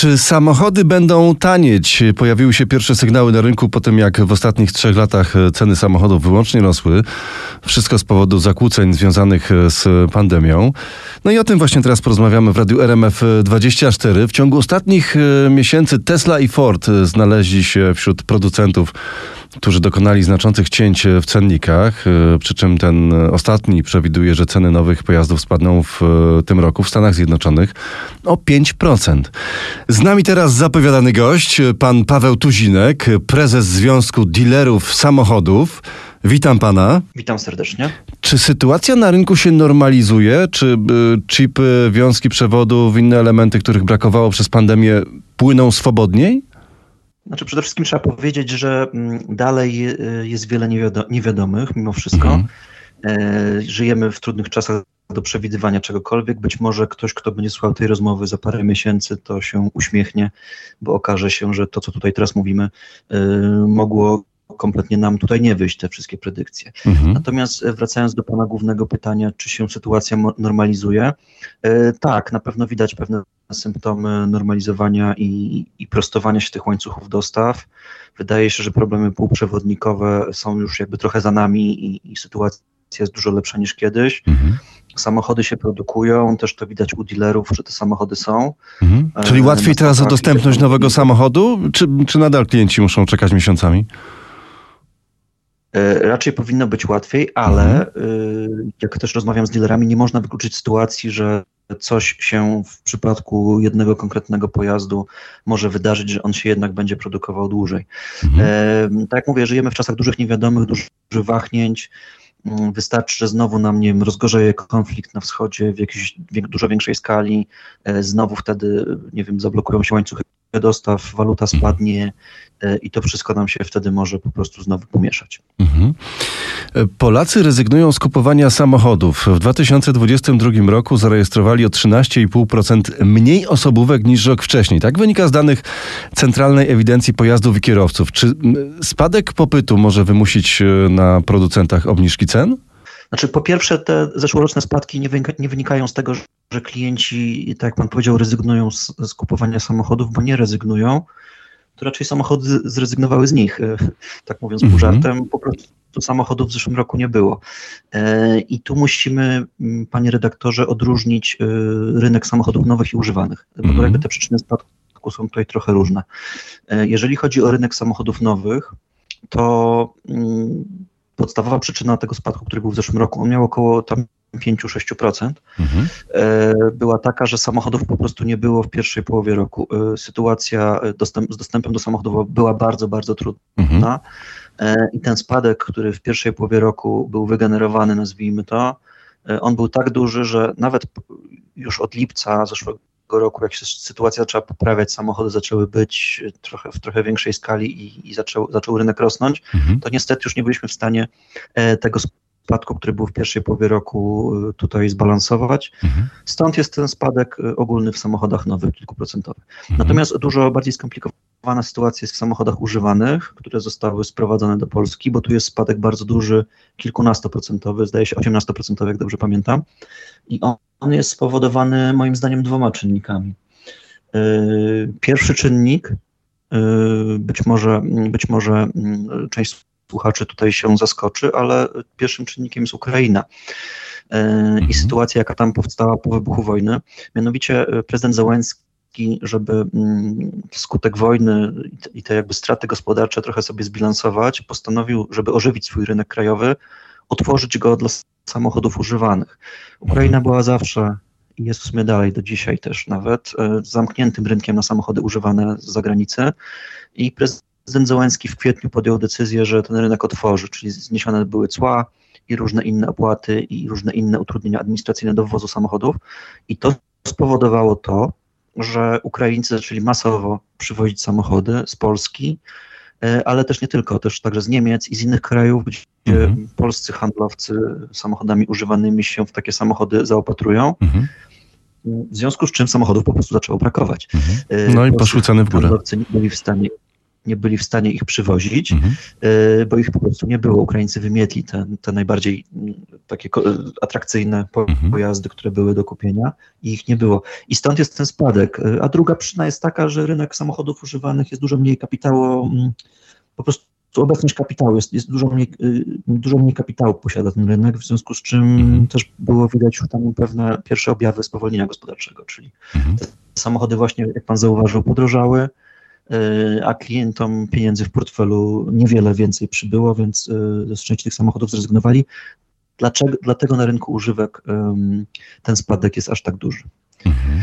Czy samochody będą tanieć? Pojawiły się pierwsze sygnały na rynku po tym, jak w ostatnich trzech latach ceny samochodów wyłącznie rosły. Wszystko z powodu zakłóceń związanych z pandemią. No i o tym właśnie teraz porozmawiamy w Radiu RMF24. W ciągu ostatnich e, miesięcy Tesla i Ford znaleźli się wśród producentów którzy dokonali znaczących cięć w cennikach, e, przy czym ten ostatni przewiduje, że ceny nowych pojazdów spadną w e, tym roku w Stanach Zjednoczonych o 5%. Z nami teraz zapowiadany gość, pan Paweł Tuzinek, prezes Związku Dealerów Samochodów. Witam pana. Witam serdecznie. Czy sytuacja na rynku się normalizuje? Czy y, chipy, wiązki przewodów, inne elementy, których brakowało przez pandemię, płyną swobodniej? Znaczy przede wszystkim trzeba powiedzieć, że mm, dalej y, jest wiele niewiadomych mimo wszystko. Mhm. E, żyjemy w trudnych czasach do przewidywania czegokolwiek. Być może ktoś, kto będzie słuchał tej rozmowy za parę miesięcy, to się uśmiechnie, bo okaże się, że to, co tutaj teraz mówimy, y, mogło kompletnie nam tutaj nie wyjść, te wszystkie predykcje. Mhm. Natomiast e, wracając do Pana głównego pytania, czy się sytuacja normalizuje? E, tak, na pewno widać pewne symptomy normalizowania i, i prostowania się tych łańcuchów dostaw. Wydaje się, że problemy półprzewodnikowe są już jakby trochę za nami i, i sytuacja jest dużo lepsza niż kiedyś. Mhm. Samochody się produkują, też to widać u dealerów, że te samochody są. Mhm. Czyli e, łatwiej teraz o dostępność nowego samochodu, czy, czy nadal klienci muszą czekać miesiącami? E, raczej powinno być łatwiej, ale mhm. E, jak też rozmawiam z dealerami, nie można wykluczyć sytuacji, że coś się w przypadku jednego konkretnego pojazdu może wydarzyć, że on się jednak będzie produkował dłużej. Mhm. Tak jak mówię, żyjemy w czasach dużych niewiadomych, dużych wahnięć. Mm, wystarczy, że znowu nam nie wiem, rozgorzeje konflikt na wschodzie w jakiejś dużo większej skali, znowu wtedy, nie wiem, zablokują się łańcuchy dostaw, waluta spadnie e, i to wszystko nam się wtedy może po prostu znowu pomieszać. Mhm. Polacy rezygnują z kupowania samochodów. W 2022 roku zarejestrowali o 13,5% mniej osobówek niż rok wcześniej. Tak wynika z danych Centralnej Ewidencji Pojazdów i Kierowców. Czy spadek popytu może wymusić e, na producentach obniżki cen? Znaczy, po pierwsze, te zeszłoroczne spadki nie, wynika, nie wynikają z tego, że klienci, tak jak pan powiedział, rezygnują z, z kupowania samochodów, bo nie rezygnują, to raczej samochody zrezygnowały z nich, e, tak mówiąc pół mhm. żartem, po prostu samochodów w zeszłym roku nie było. E, I tu musimy, panie redaktorze, odróżnić e, rynek samochodów nowych i używanych, bo mhm. jakby te przyczyny spadku są tutaj trochę różne. Jeżeli chodzi o rynek samochodów nowych, to podstawowa przyczyna tego spadku, który był w zeszłym roku, on miał około tam 5-6%, mhm. E, była taka, że samochodów po prostu nie było w pierwszej połowie roku. E, sytuacja e, dostęp, z dostępem do samochodów była bardzo, bardzo trudna. Mhm. I ten spadek, który w pierwszej połowie roku był wygenerowany, nazwijmy to, on był tak duży, że nawet już od lipca zeszłego roku, jak się sytuacja zaczęła poprawiać, samochody zaczęły być trochę, w trochę większej skali i, i zaczął, zaczął rynek rosnąć, mhm. to niestety już nie byliśmy w stanie tego spadku, który był w pierwszej połowie roku, y, tutaj zbalansować. Mhm. Stąd jest ten spadek y, ogólny w samochodach nowych, kilkuprocentowy. Mhm. Natomiast dużo bardziej skomplikowana sytuacja jest w samochodach używanych, które zostały sprowadzone do Polski, bo tu jest spadek bardzo duży, kilkunastoprocentowy, zdaje się 18%, jak dobrze pamiętam. I on, on jest spowodowany moim zdaniem dwoma czynnikami. Y, pierwszy czynnik, być może, być może mm, część słuchaczy tutaj się zaskoczy, ale pierwszym czynnikiem jest Ukraina. E, I mhm. sytuacja, jaka tam powstała po wybuchu wojny. Mianowicie e, prezydent Załęcki, żeby mm, skutek wojny i te jakby straty gospodarcze trochę sobie zbilansować, postanowił, żeby ożywić swój rynek krajowy, otworzyć go dla samochodów używanych. Ukraina mhm. była zawsze i jest w sumie dalej do dzisiaj też nawet e, zamkniętym rynkiem na samochody używane z zagranicy i prezydent Prezydent Zełenski w kwietniu podjął decyzję, że ten rynek otworzy, czyli zniesione były cła i różne inne opłaty i różne inne utrudnienia administracyjne do wwozu samochodów. I to spowodowało to, że Ukraińcy zaczęli masowo przywozić samochody z Polski, e, ale też nie tylko, też także z Niemiec i z innych krajów, gdzie mhm. polscy handlowcy samochodami używanymi się w takie samochody zaopatrują. Mhm. W związku z czym samochodów po prostu zaczęło brakować. Mhm. No i poszły ceny w górę. Handlowcy nie byli w stanie nie byli w stanie ich przywozić, mhm. Y, bo ich po prostu nie było. Ukraińcy wymietli te, te najbardziej takie atrakcyjne mhm. pojazdy, mhm. które były do kupienia i ich nie było. I stąd jest ten spadek. Y, a druga przyczyna jest taka, że rynek samochodów używanych jest dużo mniej kapitału, po prostu obecność kapitału, jest, jest dużo, mniej, y, dużo mniej kapitału posiada ten rynek, w związku z czym mhm. też było widać tam pewne pierwsze objawy spowolnienia gospodarczego, czyli mhm. samochody właśnie, jak pan zauważył, podrożały, a klientom pieniędzy w portfelu niewiele więcej przybyło, więc y, z części tych samochodów zrezygnowali. Dlaczego, dlatego na rynku używek ten spadek jest aż tak duży. Mhm.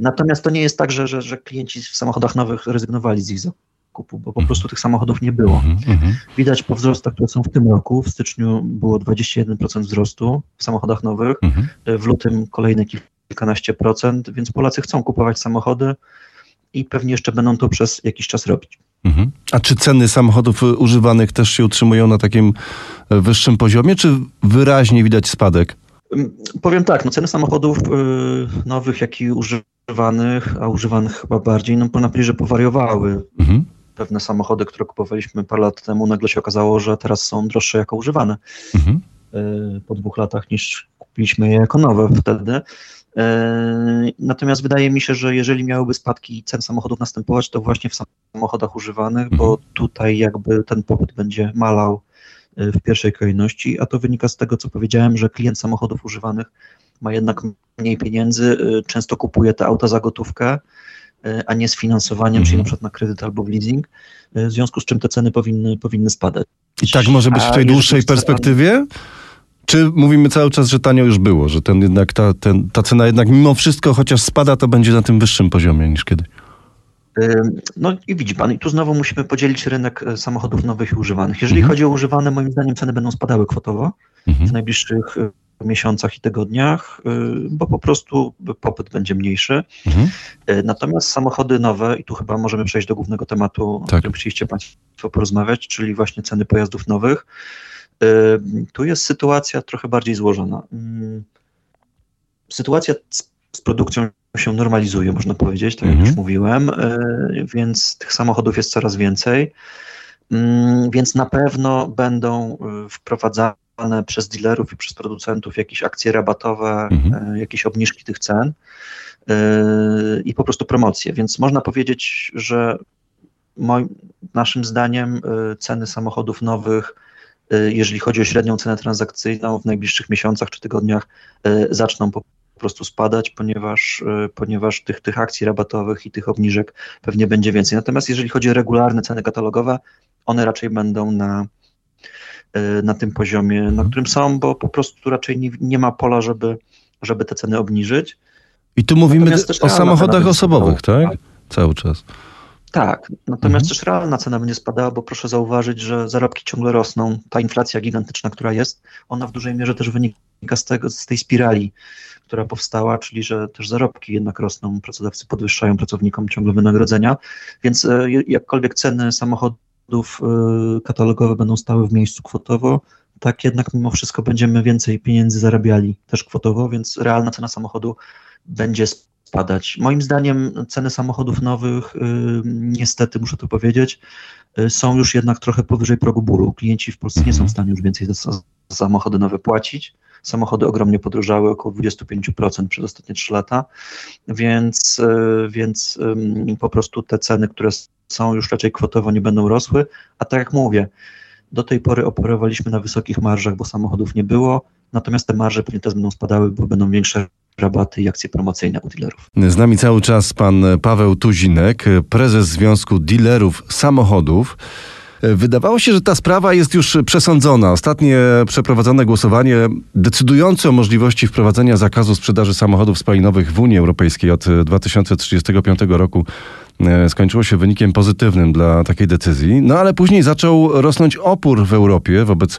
Natomiast to nie jest tak, że, że, że klienci w samochodach nowych rezygnowali z ich zakupu, bo po prostu tych samochodów nie było. Mhm, mhm. Widać po wzrostach, które są w tym roku. W styczniu było 21% wzrostu w samochodach nowych, mhm. w lutym kolejne kilkanaście procent, więc Polacy chcą kupować samochody i pewnie jeszcze będą to przez jakiś czas robić. Mhm. A czy ceny samochodów używanych też się utrzymują na takim e, wyższym poziomie, czy wyraźnie widać spadek? Mm, powiem tak, no ceny samochodów y, nowych, jak i używanych, a używanych chyba bardziej, no można powiedzieć, że powariowały. Mhm pewne samochody, które kupowaliśmy parę lat temu, nagle się okazało, że teraz są droższe jako używane mhm. Y, po dwóch latach niż kupiliśmy je jako nowe wtedy. Y, natomiast wydaje mi się, że jeżeli miałyby spadki cen samochodów następować, to właśnie w samochodach używanych, mhm. bo tutaj jakby ten popyt będzie malał y, w pierwszej kolejności, a to wynika z tego, co powiedziałem, że klient samochodów używanych ma jednak mniej pieniędzy, często kupuje te auta za gotówkę, E, a nie z finansowaniem, mhm. czyli na przykład na kredyt albo w leasing, e, w związku z czym te ceny powinny, powinny spadać. I tak może być w tej dłuższej perspektywie? Czy mówimy cały czas, że tanio już było, że ten jednak ta, ten, ta cena jednak mimo wszystko, chociaż spada, to będzie na tym wyższym poziomie niż kiedyś? E, no i widzi pan, i tu znowu musimy podzielić rynek samochodów nowych i używanych. Jeżeli mhm. chodzi o używane, moim zdaniem ceny będą spadały kwotowo mhm. w najbliższych miesiącach i tygodniach, y, bo po prostu popyt będzie mniejszy. Mhm. Natomiast samochody nowe, i tu chyba możemy przejść do głównego tematu, tak. o którym chcieliście Państwo porozmawiać, czyli właśnie ceny pojazdów nowych. Y, tu jest sytuacja trochę bardziej złożona. Sytuacja z produkcją się normalizuje, można powiedzieć, tak jak mhm. już mówiłem, więc tych samochodów jest coraz więcej, więc na pewno będą wprowadzane przez dealerów i przez producentów jakieś akcje rabatowe, mhm. E, jakieś obniżki tych cen i po prostu promocje. Więc można powiedzieć, że moim, naszym zdaniem ceny samochodów nowych, jeżeli chodzi o średnią cenę transakcyjną w najbliższych miesiącach czy tygodniach, zaczną po prostu spadać, ponieważ, ponieważ tych, tych akcji rabatowych i tych obniżek pewnie będzie więcej. Natomiast jeżeli chodzi o regularne ceny katalogowe, one raczej będą na, na tym poziomie, na mhm. którym są, bo po prostu raczej nie, nie ma pola, żeby, żeby te ceny obniżyć. I tu mówimy o samochodach osobowych, tak? Cały czas. Tak, natomiast mhm. też realna cena będzie spadała, bo proszę zauważyć, że zarobki ciągle rosną. Ta inflacja gigantyczna, która jest, ona w dużej mierze też wynika z, tego, z tej spirali, która powstała, czyli że też zarobki jednak rosną, pracodawcy podwyższają pracownikom ciągle wynagrodzenia, więc e, jakkolwiek ceny samochodów y, katalogowe będą stały w miejscu kwotowo, tak jednak mimo wszystko będziemy więcej pieniędzy zarabiali też kwotowo, więc realna cena samochodu będzie spadać. Moim zdaniem ceny samochodów nowych, y, niestety muszę to powiedzieć, y, są już jednak trochę powyżej progu bólu. Klienci w Polsce nie są w stanie już więcej za samochody nowe płacić. Samochody ogromnie podrożały, około 25% przez ostatnie 3 lata, więc, więc po prostu te ceny, które są już raczej kwotowo, nie będą rosły, a tak jak mówię, do tej pory operowaliśmy na wysokich marżach, bo samochodów nie było, natomiast te marże pewnie też będą spadały, bo będą większe rabaty i akcje promocyjne u dealerów. Z nami cały czas pan Paweł Tuzinek, prezes Związku Dealerów Samochodów. Wydawało się, że ta sprawa jest już przesądzona. Ostatnie przeprowadzone głosowanie decydujące o możliwości wprowadzenia zakazu sprzedaży samochodów spalinowych w Unii Europejskiej od 2035 roku E, skończyło się wynikiem pozytywnym dla takiej decyzji. No ale później zaczął rosnąć opór w Europie wobec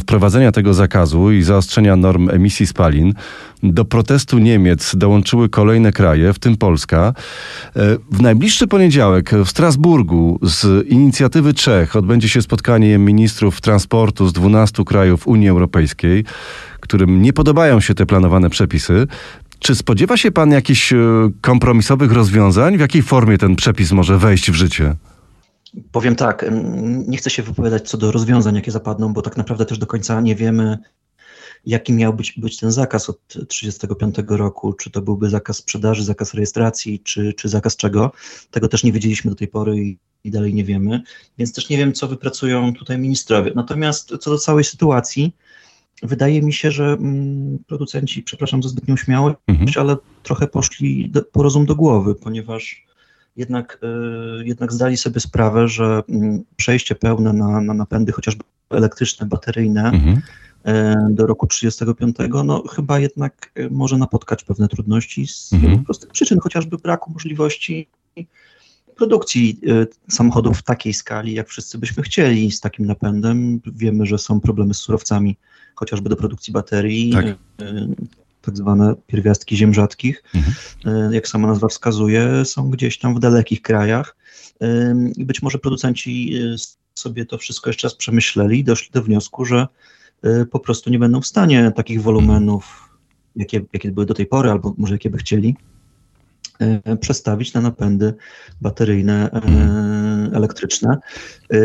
wprowadzenia tego zakazu i zaostrzenia norm emisji spalin. Do protestu Niemiec dołączyły kolejne kraje, w tym Polska. E, w najbliższy poniedziałek w Strasburgu z inicjatywy Czech odbędzie się spotkanie ministrów transportu z 12 krajów Unii Europejskiej, którym nie podobają się te planowane przepisy. Czy spodziewa się pan jakichś e, kompromisowych rozwiązań? W jakiej formie ten przepis może wejść w życie? Powiem tak, nie chcę się wypowiadać co do rozwiązań, jakie zapadną, bo tak naprawdę też do końca nie wiemy, jaki miał być, być ten zakaz od 1935 roku, czy to byłby zakaz sprzedaży, zakaz rejestracji, czy, czy zakaz czego. Tego też nie wiedzieliśmy do tej pory i, i dalej nie wiemy, więc też nie wiem, co wypracują tutaj ministrowie. Natomiast co do całej sytuacji, wydaje mi się, że mm, producenci, przepraszam za zbytnią śmiałość, mhm. ale trochę poszli do, po rozum do głowy, ponieważ jednak, y, jednak zdali sobie sprawę, że y, przejście pełne na, na napędy chociażby elektryczne, bateryjne mhm. y, do roku 35, no chyba jednak y, może napotkać pewne trudności z mhm. prostych przyczyn, chociażby braku możliwości produkcji samochodów w takiej skali, jak wszyscy byśmy chcieli z takim napędem. Wiemy, że są problemy z surowcami, chociażby do produkcji baterii. Tak. Tak zwane pierwiastki ziem rzadkich, mhm. jak sama nazwa wskazuje, są gdzieś tam w dalekich krajach i być może producenci sobie to wszystko jeszcze raz przemyśleli i doszli do wniosku, że po prostu nie będą w stanie takich wolumenów, jakie, jakie były do tej pory, albo może jakie by chcieli, E, przestawić na napędy bateryjne, e, elektryczne. E,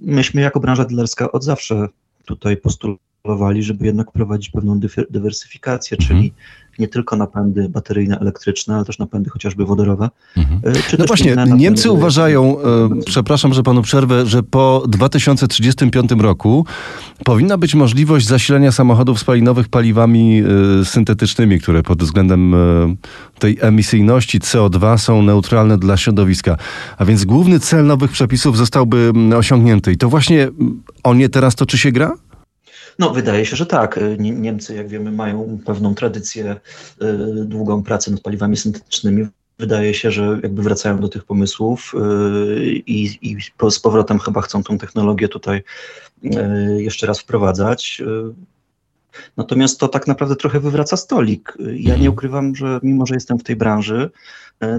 myśmy jako branża dealerska od zawsze tutaj postulowali, żeby jednak prowadzić pewną dywersyfikację, mhm. czyli nie tylko napędy bateryjne, elektryczne, ale też napędy chociażby wodorowe. Mhm. no właśnie, Niemcy uważają, e, przepraszam, że panu przerwę, że po 2035 roku powinna być możliwość zasilania samochodów spalinowych paliwami e, syntetycznymi, które pod względem e, tej emisyjności CO2 są neutralne dla środowiska. A więc główny cel nowych przepisów zostałby osiągnięty. I to właśnie o nie teraz toczy się gra? No, wydaje się, że tak. Niemcy, jak wiemy, mają pewną tradycję, y, długą pracę nad paliwami syntetycznymi. Wydaje się, że jakby wracają do tych pomysłów y, i, i z powrotem chyba chcą tą technologię tutaj y, jeszcze raz wprowadzać. Natomiast to tak naprawdę trochę wywraca stolik. Ja nie mhm. ukrywam, że mimo, że jestem w tej branży,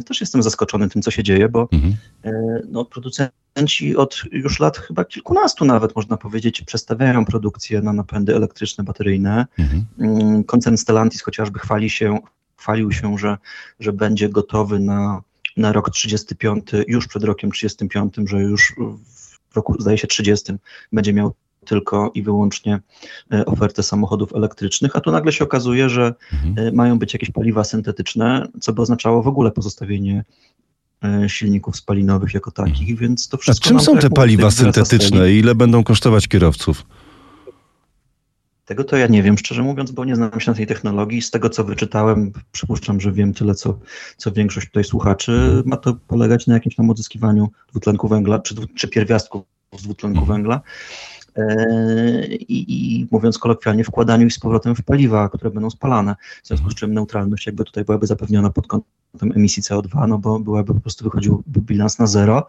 też jestem zaskoczony tym, co się dzieje, bo mhm. E, no, producenci od już lat chyba kilkunastu nawet, można powiedzieć, przestawiają produkcję na napędy elektryczne, bateryjne. Mhm. Mm, koncern Stellantis chociażby chwali się, chwalił się, że, że będzie gotowy na, na rok 35, już przed rokiem 35, że już w roku, zdaje się, 30 będzie miał tylko i wyłącznie e, ofertę samochodów elektrycznych, a tu nagle się okazuje, że mhm. E, mają być jakieś paliwa syntetyczne, co by oznaczało w ogóle pozostawienie e, silników spalinowych jako takich, mhm. więc to wszystko... A czym są te paliwa syntetyczne i ile będą kosztować kierowców? Tego to ja nie wiem, szczerze mówiąc, bo nie znam się na tej technologii. Z tego, co wyczytałem, przypuszczam, że wiem tyle, co, co większość tutaj słuchaczy. Ma to polegać na jakimś tam odzyskiwaniu dwutlenku węgla, czy, czy pierwiastków z dwutlenku mhm. węgla. E, i, i mówiąc kolokwialnie, wkładaniu ich z powrotem w paliwa, które będą spalane. W związku z czym neutralność jakby tutaj byłaby zapewniona pod kątem emisji CO2, no bo byłaby po prostu wychodził bilans na zero.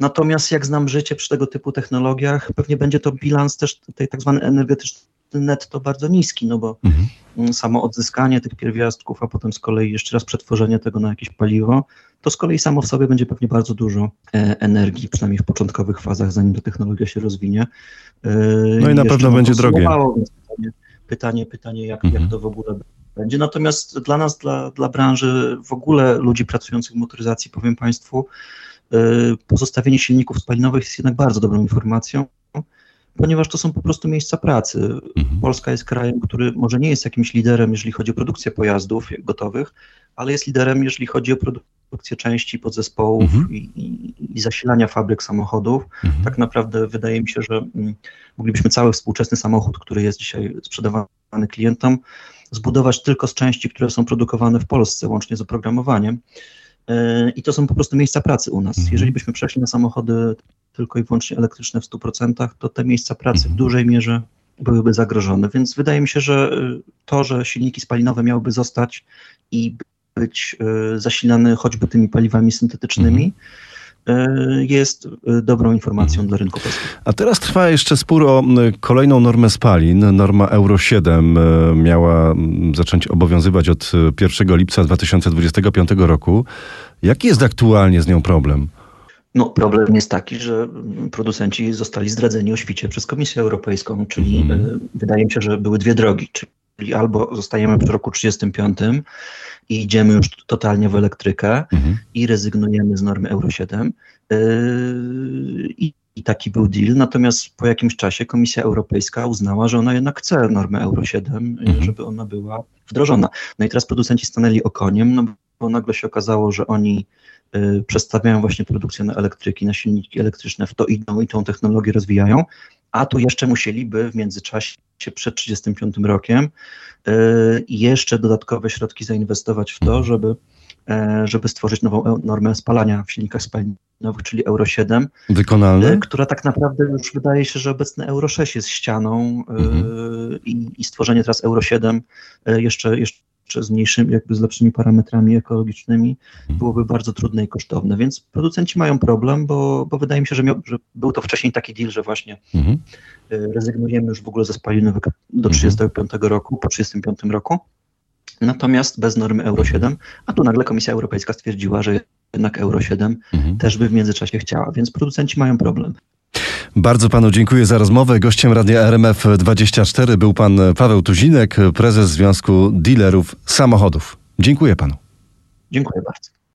Natomiast jak znam życie przy tego typu technologiach, pewnie będzie to bilans też tej tak zwany energetyczny netto bardzo niski, no bo mhm. samo odzyskanie tych pierwiastków, a potem z kolei jeszcze raz przetworzenie tego na jakieś paliwo, to z kolei samo w sobie będzie pewnie bardzo dużo e, energii, przynajmniej w początkowych fazach, zanim ta technologia się rozwinie. E, no i na pewno będzie drogie. Pytanie, pytanie, pytanie jak, mhm. jak to w ogóle będzie. Natomiast dla nas, dla, dla branży, w ogóle ludzi pracujących w motoryzacji, powiem Państwu, e, pozostawienie silników spalinowych jest jednak bardzo dobrą informacją, ponieważ to są po prostu miejsca pracy. Mhm. Polska jest krajem, który może nie jest jakimś liderem, jeżeli chodzi o produkcję pojazdów gotowych, ale jest liderem, jeżeli chodzi o produkcję części podzespołów mhm. i, i, zasilania fabryk samochodów. Mhm. Tak naprawdę wydaje mi się, że mm, moglibyśmy cały współczesny samochód, który jest dzisiaj sprzedawany klientom, zbudować tylko z części, które są produkowane w Polsce, łącznie z oprogramowaniem. E, I to są po prostu miejsca pracy u nas. Mhm. Jeżeli byśmy przeszli na samochody tylko i wyłącznie elektryczne w 100%, to te miejsca pracy w mhm. dużej mierze byłyby zagrożone. Więc wydaje mi się, że y, to, że silniki spalinowe miałyby zostać i być y, zasilane choćby tymi paliwami syntetycznymi, mhm. y, jest dobrą informacją dla rynku polskiego. A teraz trwa jeszcze spór o kolejną normę spalin. Norma Euro 7 miała zacząć obowiązywać od 1 lipca 2025 roku. Jaki jest aktualnie z nią problem? No, problem jest taki, że producenci zostali zdradzeni o świcie przez Komisję Europejską, czyli mm. wydaje mi się, że były dwie drogi. albo zostajemy przy roku 35 i idziemy już totalnie w elektrykę Mhm. i rezygnujemy z normy Euro 7. Yy, I, I taki był deal. Natomiast po jakimś czasie Komisja Europejska uznała, że ona jednak chce normę Euro 7, yy, Mhm. żeby ona była wdrożona. No i teraz producenci stanęli okoniem, no bo nagle się okazało, że oni yy, przestawiają właśnie produkcję na elektryki, na silniki elektryczne, w to idą i tą technologię rozwijają, a tu jeszcze musieliby w międzyczasie przed 35 rokiem yy, jeszcze dodatkowe środki zainwestować w to, żeby, e, żeby stworzyć nową e- normę spalania w silnikach spalinowych, czyli Euro 7, e, Wykonalny? która tak naprawdę już wydaje się, że obecny Euro 6 jest ścianą Mhm. i, i stworzenie teraz Euro 7 e, jeszcze, jeszcze z mniejszymi, jakby z lepszymi parametrami ekologicznymi byłoby bardzo trudne i kosztowne, więc producenci mają problem, bo, bo wydaje mi się, że, miał, że był to wcześniej taki deal, że właśnie Mhm. y, rezygnujemy już w ogóle ze spalinowych do Mhm. 35 roku, po 35 roku, natomiast bez normy Euro 7, a tu nagle Komisja Europejska stwierdziła, że jednak Euro 7 Mhm. też by w międzyczasie chciała, więc producenci mają problem. Bardzo panu dziękuję za rozmowę. Gościem Radia RMF24 był pan Paweł Tuzinek, prezes Związku Dealerów Samochodów. Dziękuję panu. Dziękuję bardzo.